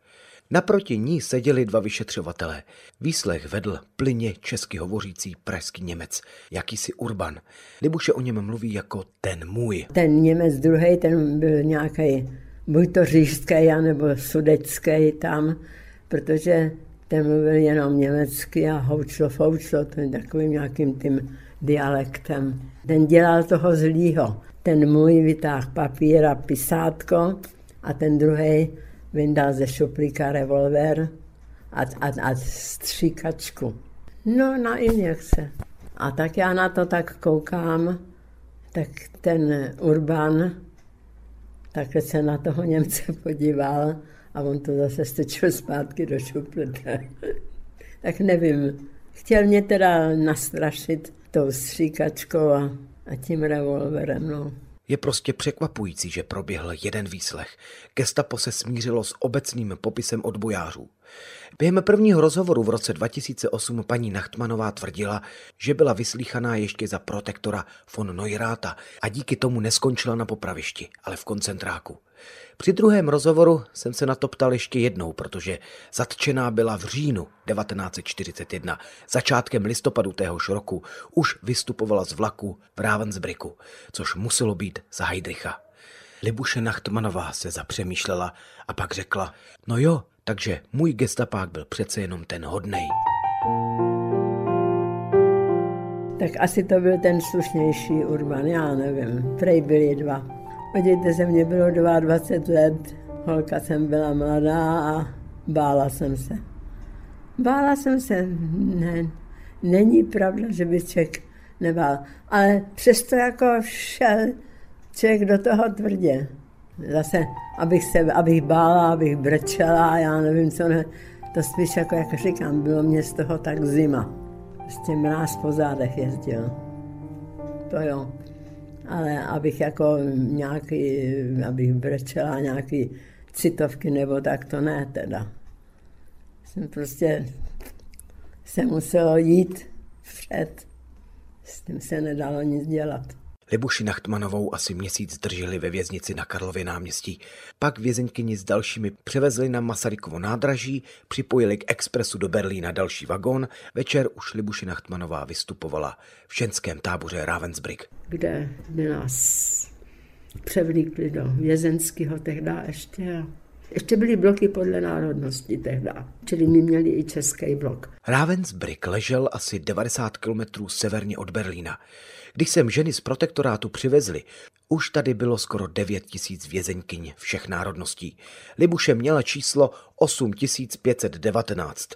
Speaker 2: Naproti ní seděli dva vyšetřovatelé. Výslech vedl plyně česky hovořící pražský Němec, jakýsi Urban. Libuše o něm mluví jako ten můj.
Speaker 6: Ten Němec druhý, ten byl nějaký buď to řížský, anebo sudecký tam, protože ten mluvil jenom německy a houčlo, foučlo, je takovým nějakým tím dialektem. Ten dělal toho zlýho. Ten můj vytáhl papír a pisátko a ten druhý vyndal ze šuplíka revolver a, a, a stříkačku. No, na injekce. A tak já na to tak koukám, tak ten Urban takhle se na toho Němce podíval a on to zase stečil zpátky do šuplete. tak nevím. Chtěl mě teda nastrašit tou stříkačkou a, a tím revolverem. No.
Speaker 2: Je prostě překvapující, že proběhl jeden výslech. Gestapo se smířilo s obecným popisem odbojářů. Během prvního rozhovoru v roce 2008 paní Nachtmanová tvrdila, že byla vyslíchaná ještě za protektora von Neuráta a díky tomu neskončila na popravišti, ale v koncentráku. Při druhém rozhovoru jsem se na to ptal ještě jednou, protože zatčená byla v říjnu 1941. Začátkem listopadu téhož roku už vystupovala z vlaku v Ravensbricku, což muselo být za Heidricha. Libuše Nachtmanová se zapřemýšlela a pak řekla, no jo, takže můj gestapák byl přece jenom ten hodnej.
Speaker 6: Tak asi to byl ten slušnější Urban, já nevím. Prej byli dva. Podívejte se, mě bylo 22 let, holka jsem byla mladá a bála jsem se. Bála jsem se, ne, není pravda, že by člověk nebál. Ale přesto jako šel člověk do toho tvrdě. Zase, abych se, abych bála, abych brečela, já nevím co, ne. to spíš jako, jak říkám, bylo mě z toho tak zima. Prostě mráz po zádech jezdil. To jo. Ale abych jako nějaký, abych brečela nějaký citovky nebo tak, to ne teda. Jsem prostě se muselo jít vpřed. S tím se nedalo nic dělat.
Speaker 2: Libuši Nachtmanovou asi měsíc drželi ve věznici na Karlově náměstí. Pak vězeňkyni s dalšími převezli na Masarykovo nádraží, připojili k expresu do Berlína další vagón. Večer už Libuši Nachtmanová vystupovala v ženském táboře Ravensbrück.
Speaker 6: Kde by nás převlíkli do vězenského tehdy ještě.
Speaker 3: Ještě byly bloky podle národnosti tehdy, čili my měli i český blok.
Speaker 2: Ravensbrück ležel asi 90 kilometrů severně od Berlína. Když sem ženy z protektorátu přivezli, už tady bylo skoro 9 tisíc vězeňkyň všech národností. Libuše měla číslo 8519.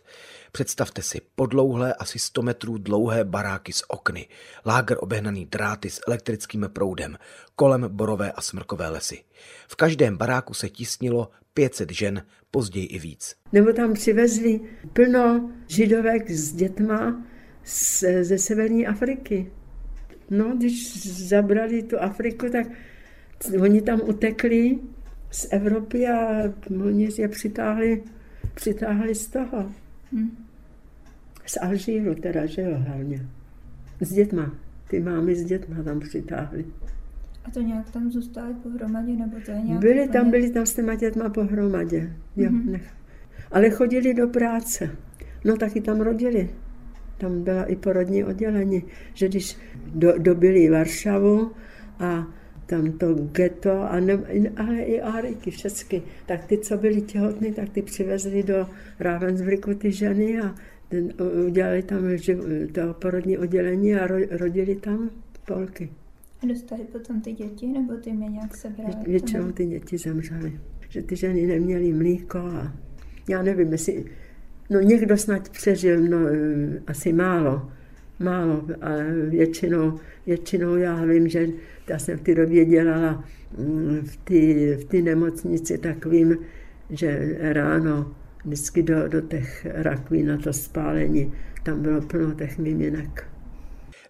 Speaker 2: Představte si podlouhlé asi 100 metrů dlouhé baráky s okny, lágr obehnaný dráty s elektrickým proudem, kolem borové a smrkové lesy. V každém baráku se tisnilo 500 žen, později i víc.
Speaker 3: Nebo tam přivezli plno židovek s dětma ze severní Afriky. No, když zabrali tu Afriku, tak oni tam utekli z Evropy a oni je přitáhli, přitáhli z toho. Hmm. Z Alžíru teda, že jo, hlavně. S dětma. Ty mámy s dětma tam přitáhli.
Speaker 11: A to nějak tam zůstali pohromadě, nebo to je nějak
Speaker 3: Byli tam, byli tam s těma dětma pohromadě. Jo, mm-hmm. nech. Ale chodili do práce. No taky tam rodili. Tam byla i porodní oddělení, že když do, dobili Varšavu a tam to ghetto, a ne, ale i Áriky, všechny, tak ty, co byli těhotní, tak ty přivezli do Ravensbrücku ty ženy a ten, udělali tam to porodní oddělení a ro, rodili tam Polky.
Speaker 11: A dostali potom ty děti, nebo ty mě nějak sebrali?
Speaker 3: Většinou ty děti zemřely. Že ty ženy neměly mlíko a já nevím, jestli No někdo snad přežil, no eh, asi málo, málo, ale většinou, většinou já vím, že já jsem v té době dělala mm, v té v ty nemocnici, tak vím, že ráno vždycky do, do těch rakví na to spálení, tam bylo plno těch miminek.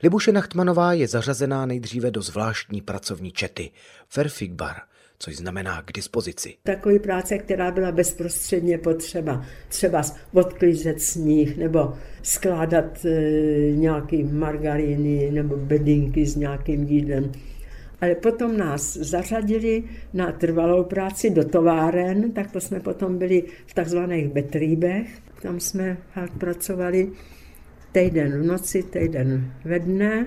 Speaker 2: Libuše Nachtmanová je zařazená nejdříve do zvláštní pracovní čety Verfigbar – což znamená k dispozici.
Speaker 3: Takový práce, která byla bezprostředně potřeba, třeba odklízet sníh nebo skládat e, nějaký margaríny nebo bedinky s nějakým jídlem. Ale potom nás zařadili na trvalou práci do továren, tak to jsme potom byli v takzvaných betrýbech. Tam jsme pracovali týden v noci, týden ve dne.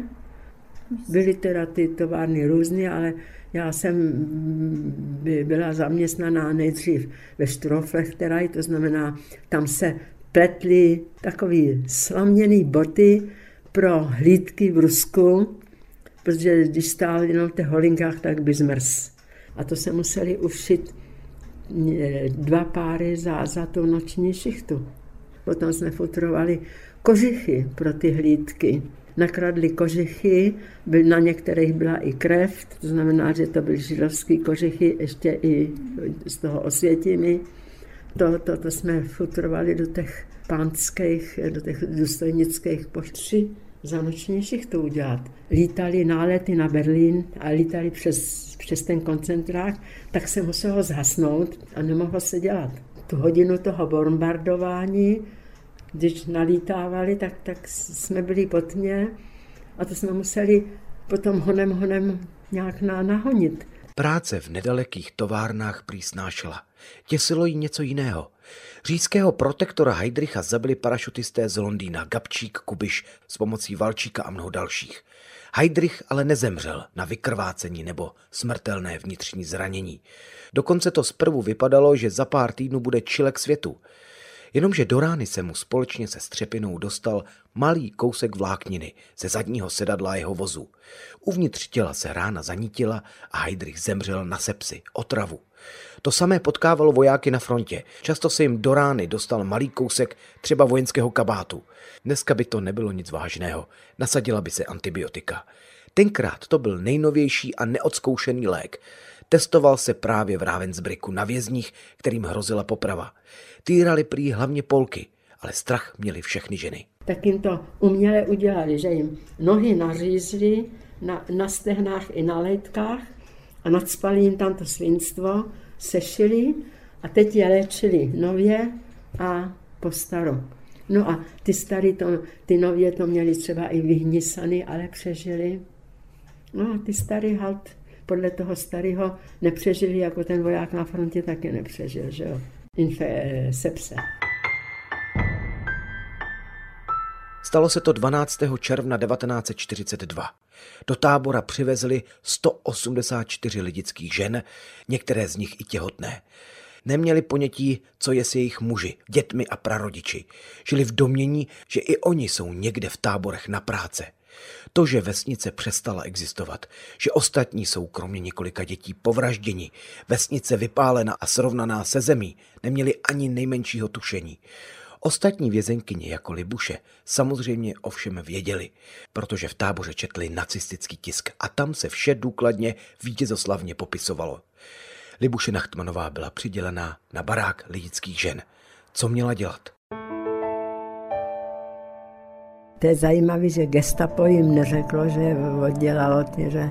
Speaker 3: Byly teda ty továrny různé, ale já jsem byla zaměstnaná nejdřív ve Štroflech, která to znamená, tam se pletly takový slaměný boty pro hlídky v Rusku, protože když stál jenom v těch holinkách, tak by zmrz. A to se museli ušit eh, dva páry za, za tu noční šichtu. Potom jsme futrovali kožichy pro ty hlídky nakradli kožichy, byl, na některých byla i krev, to znamená, že to byly židovské kožichy, ještě i z toho osvětimi. To, to, to jsme futrovali do těch pánských, do těch důstojnických poštří za noční to udělat. Lítali nálety na Berlín a lítali přes, přes ten koncentrák, tak se muselo zhasnout a nemohlo se dělat. Tu hodinu toho bombardování když nalítávali, tak, tak jsme byli pod mě a to jsme museli potom honem honem nějak nahonit.
Speaker 2: Práce v nedalekých továrnách prý snášela. Těsilo jí něco jiného. Říckého protektora Heidricha zabili parašutisté z Londýna Gabčík, Kubiš s pomocí Valčíka a mnoho dalších. Heidrich ale nezemřel na vykrvácení nebo smrtelné vnitřní zranění. Dokonce to zprvu vypadalo, že za pár týdnů bude čilek světu. Jenomže do rány se mu společně se střepinou dostal malý kousek vlákniny ze zadního sedadla jeho vozu. Uvnitř těla se rána zanítila a Heidrich zemřel na sepsy, otravu. To samé potkávalo vojáky na frontě. Často se jim do rány dostal malý kousek třeba vojenského kabátu. Dneska by to nebylo nic vážného. Nasadila by se antibiotika. Tenkrát to byl nejnovější a neodzkoušený lék. Testoval se právě v Ravensbricku na vězních, kterým hrozila poprava. Týrali prý hlavně Polky, ale strach měli všechny ženy.
Speaker 3: Tak jim to uměle udělali, že jim nohy nařízli na, na stehnách i na lejtkách a nadspali jim tam to svinstvo, sešili a teď je léčili nově a po staru. No a ty starý, to, ty nově to měli třeba i vyhnisany, ale přežili. No a ty starý halt podle toho starého nepřežili, jako ten voják na frontě taky nepřežil, že jo. Infe, sepse.
Speaker 2: Stalo se to 12. června 1942. Do tábora přivezli 184 lidických žen, některé z nich i těhotné. Neměli ponětí, co je s jejich muži, dětmi a prarodiči. Žili v domění, že i oni jsou někde v táborech na práce. To, že vesnice přestala existovat, že ostatní jsou kromě několika dětí povražděni, vesnice vypálena a srovnaná se zemí, neměli ani nejmenšího tušení. Ostatní vězenkyně jako Libuše samozřejmě ovšem věděli, protože v táboře četli nacistický tisk a tam se vše důkladně vítězoslavně popisovalo. Libuše Nachtmanová byla přidělená na barák lidických žen. Co měla dělat?
Speaker 6: To je zajímavé, že gestapo jim neřeklo, že oddělalo ty, že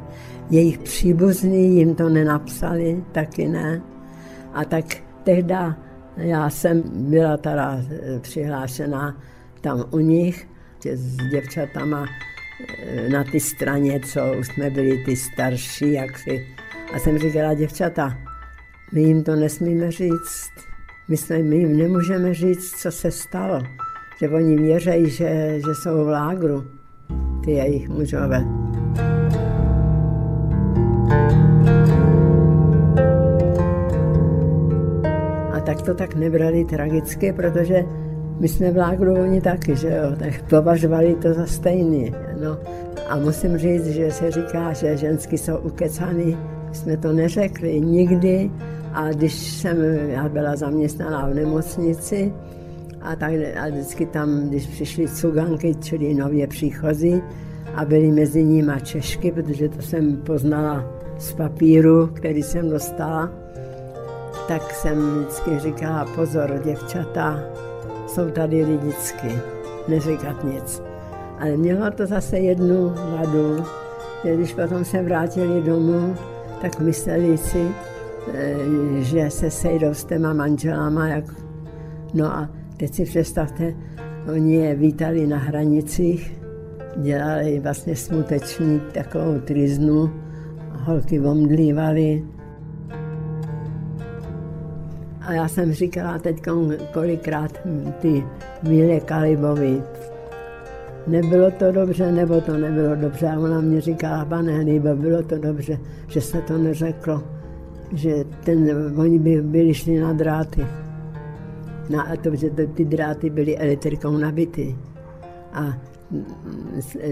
Speaker 6: jejich příbuzní jim to nenapsali, taky ne. A tak tehda já jsem byla teda přihlášená tam u nich s děvčatama eh, na ty straně, co už jsme byli ty starší, jak si. A jsem říkala, děvčata, my jim to nesmíme říct. My, jsme, my jim nemůžeme říct, co se stalo. Že oni věří, že, že jsou v lágru, ty jejich mužové. A tak to tak nebrali tragicky, protože my jsme v lágru, oni taky, že jo, tak považovali to za stejný. No. A musím říct, že se říká, že ženský jsou ukecaný, jsme to neřekli nikdy, a když jsem, já byla zaměstnaná v nemocnici, a, tak, a vždycky tam, když přišly cuganky, čili nově příchozí, a byly mezi nimi Češky, protože to jsem poznala z papíru, který jsem dostala, tak jsem vždycky říkala, pozor, děvčata, jsou tady lidicky, neříkat nic. Ale mělo to zase jednu vadu, že když potom se vrátili domů, tak mysleli si, Eh, že se sejdou s těma manželama. Jak... No a teď si představte, oni je vítali na hranicích, dělali vlastně smuteční takovou triznu, holky omdlívali. A já jsem říkala teď kolikrát ty Míle Kalibovi, nebylo to dobře, nebo to nebylo dobře. A ona mě říkala, pane Hlibo, bylo to dobře, že se to neřeklo že ten, oni by byli šli na dráty. Na, a to, že ty dráty byly elektrikou nabity. A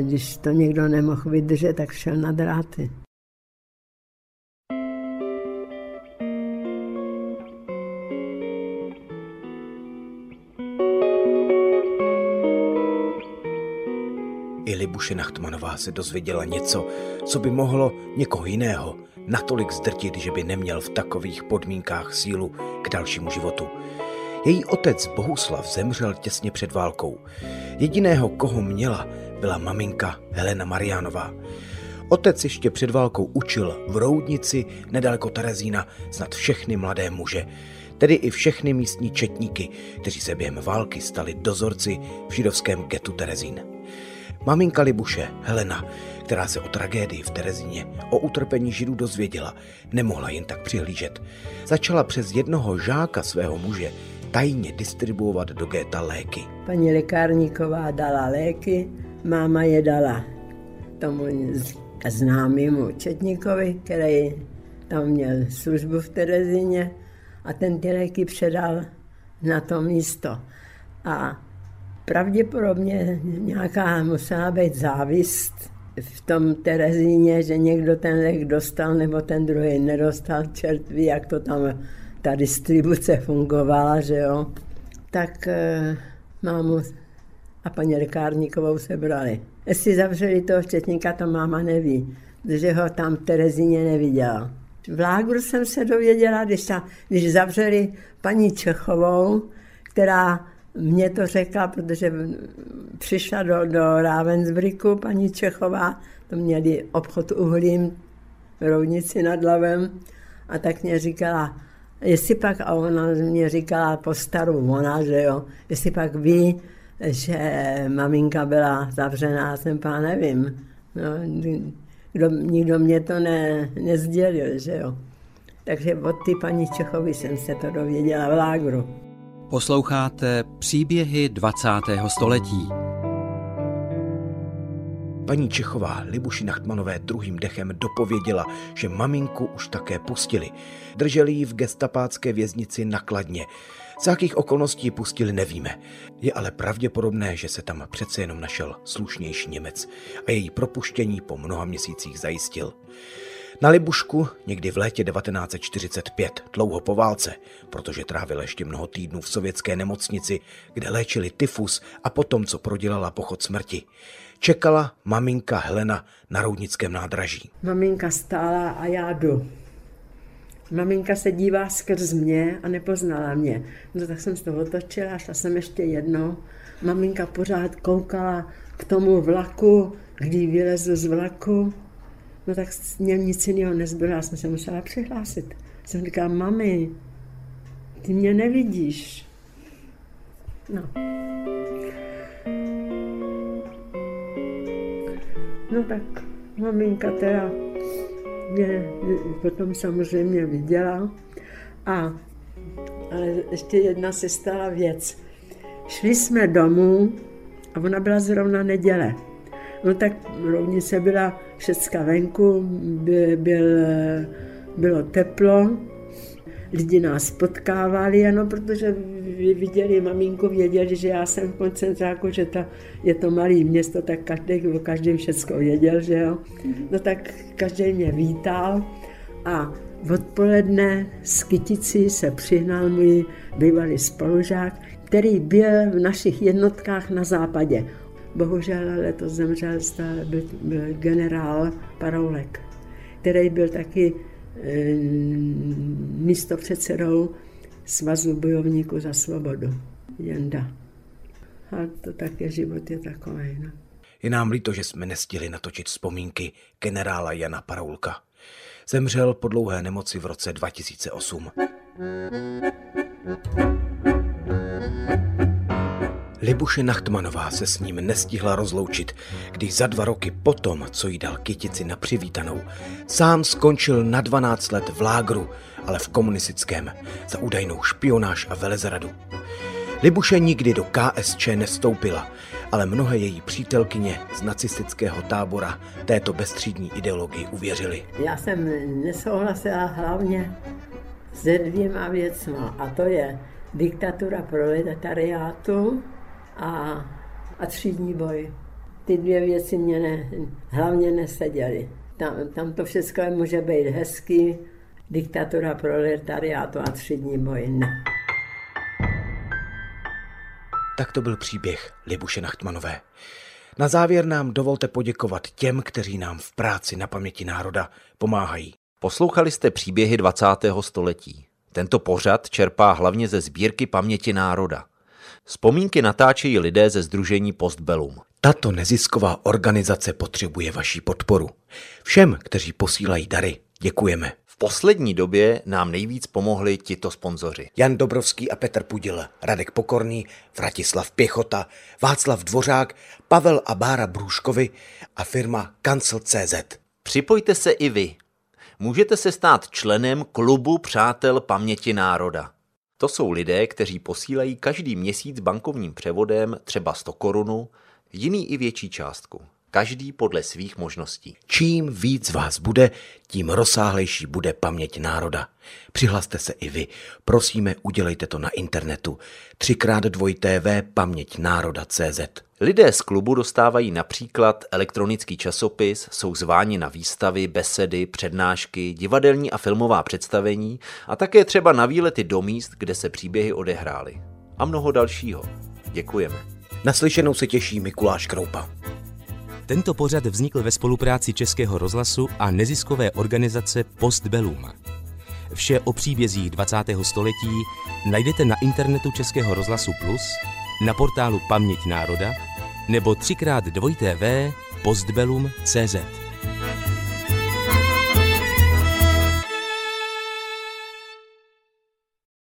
Speaker 6: když to někdo nemohl vydržet, tak šel na dráty.
Speaker 2: I Libuše Nachtmanová se dozvěděla něco, co by mohlo někoho jiného natolik zdrtit, že by neměl v takových podmínkách sílu k dalšímu životu. Její otec Bohuslav zemřel těsně před válkou. Jediného, koho měla, byla maminka Helena Mariánová. Otec ještě před válkou učil v Roudnici nedaleko Terezína snad všechny mladé muže, tedy i všechny místní četníky, kteří se během války stali dozorci v židovském getu Terezín. Maminka Libuše, Helena, která se o tragédii v Terezíně, o utrpení židů dozvěděla, nemohla jen tak přihlížet. Začala přes jednoho žáka svého muže tajně distribuovat do géta léky.
Speaker 6: Paní lékárníková dala léky, máma je dala tomu známému četníkovi, který tam měl službu v Terezíně a ten ty léky předal na to místo. A pravděpodobně nějaká musela být závist v tom Terezíně, že někdo ten lék dostal nebo ten druhý nedostal, čert ví, jak to tam ta distribuce fungovala, že jo. Tak e, mámu a paní lékárníkovou sebrali. Jestli zavřeli toho četníka, to máma neví, protože ho tam v Terezíně neviděla. V lágru jsem se dověděla, když, ta, když zavřeli paní Čechovou, která mě to řekla, protože přišla do, do Ravensbricku paní Čechová, to měli obchod uhlím v Roudnici nad Lavem, a tak mě říkala, jestli pak, a ona mě říkala po staru, ona, že jo, jestli pak ví, že maminka byla zavřená, já jsem pán nevím. No, kdo, nikdo mě to ne, nezdělil, že jo. Takže od ty paní Čechovy jsem se to dověděla v lágru.
Speaker 5: Posloucháte příběhy 20. století.
Speaker 2: Paní Čechová Libuši Nachtmanové druhým dechem dopověděla, že maminku už také pustili. Drželi ji v gestapácké věznici nakladně. Z jakých okolností pustili nevíme. Je ale pravděpodobné, že se tam přece jenom našel slušnější Němec a její propuštění po mnoha měsících zajistil. Na Libušku někdy v létě 1945, dlouho po válce, protože trávila ještě mnoho týdnů v sovětské nemocnici, kde léčili tyfus a potom, co prodělala pochod smrti, čekala maminka Helena na Roudnickém nádraží.
Speaker 3: Maminka stála a já jdu. Maminka se dívá skrz mě a nepoznala mě. No tak jsem se to otočila a šla jsem ještě jednou. Maminka pořád koukala k tomu vlaku, kdy vylezl z vlaku No tak mě nic jiného nezbylo, já jsem se musela přihlásit. Jsem říkala, mami, ty mě nevidíš. No. No tak maminka teda mě potom samozřejmě viděla. A ale ještě jedna se stala věc. Šli jsme domů a ona byla zrovna neděle. No tak rovnice byla všecka venku, by, byl, bylo teplo, lidi nás potkávali, ano, protože viděli maminku, věděli, že já jsem v koncentráku, že to, je to malé město, tak každý o každém všecko věděl, že jo. No tak každý mě vítal a odpoledne z Kytici se přihnal můj bývalý spolužák, který byl v našich jednotkách na západě. Bohužel letos zemřel stále byl, byl generál Paroulek, který byl taky e, místopředsedou Svazu bojovníků za svobodu. Jenda. A to také život je takový. No.
Speaker 2: Je nám líto, že jsme nestihli natočit vzpomínky generála Jana Paroulka. Zemřel po dlouhé nemoci v roce 2008. Libuše Nachtmanová se s ním nestihla rozloučit, když za dva roky potom, co jí dal kytici na přivítanou, sám skončil na 12 let v lágru, ale v komunistickém, za údajnou špionáž a velezradu. Libuše nikdy do KSČ nestoupila, ale mnohé její přítelkyně z nacistického tábora této bestřídní ideologii uvěřili.
Speaker 3: Já jsem nesouhlasila hlavně se dvěma věcma, a to je diktatura proletariátu a, a třídní boj. Ty dvě věci mě ne, hlavně neseděly. Tam, tam to všechno může být hezký, diktatura proletariátu a třídní boj ne.
Speaker 2: Tak to byl příběh Libuše Nachtmanové. Na závěr nám dovolte poděkovat těm, kteří nám v práci na paměti národa pomáhají.
Speaker 12: Poslouchali jste příběhy 20. století. Tento pořad čerpá hlavně ze sbírky paměti národa. Vzpomínky natáčejí lidé ze Združení Postbellum.
Speaker 2: Tato nezisková organizace potřebuje vaši podporu. Všem, kteří posílají dary, děkujeme.
Speaker 12: V poslední době nám nejvíc pomohli tito sponzoři.
Speaker 2: Jan Dobrovský a Petr Pudil, Radek Pokorný, Vratislav Pěchota, Václav Dvořák, Pavel a Bára Brůškovi a firma Cancel.cz.
Speaker 12: Připojte se i vy. Můžete se stát členem klubu Přátel paměti národa. To jsou lidé, kteří posílají každý měsíc bankovním převodem třeba 100 korunu, jiný i větší částku. Každý podle svých možností.
Speaker 2: Čím víc vás bude, tím rozsáhlejší bude paměť národa. Přihlaste se i vy. Prosíme, udělejte to na internetu. 3x2 paměť národa CZ.
Speaker 12: Lidé z klubu dostávají například elektronický časopis, jsou zváni na výstavy, besedy, přednášky, divadelní a filmová představení a také třeba na výlety do míst, kde se příběhy odehrály. A mnoho dalšího. Děkujeme.
Speaker 2: Naslyšenou se těší Mikuláš Kroupa.
Speaker 12: Tento pořad vznikl ve spolupráci Českého rozhlasu a neziskové organizace Postbellum. Vše o příbězích 20. století najdete na internetu Českého rozhlasu Plus, na portálu Paměť národa nebo 3x2 postbellum.cz.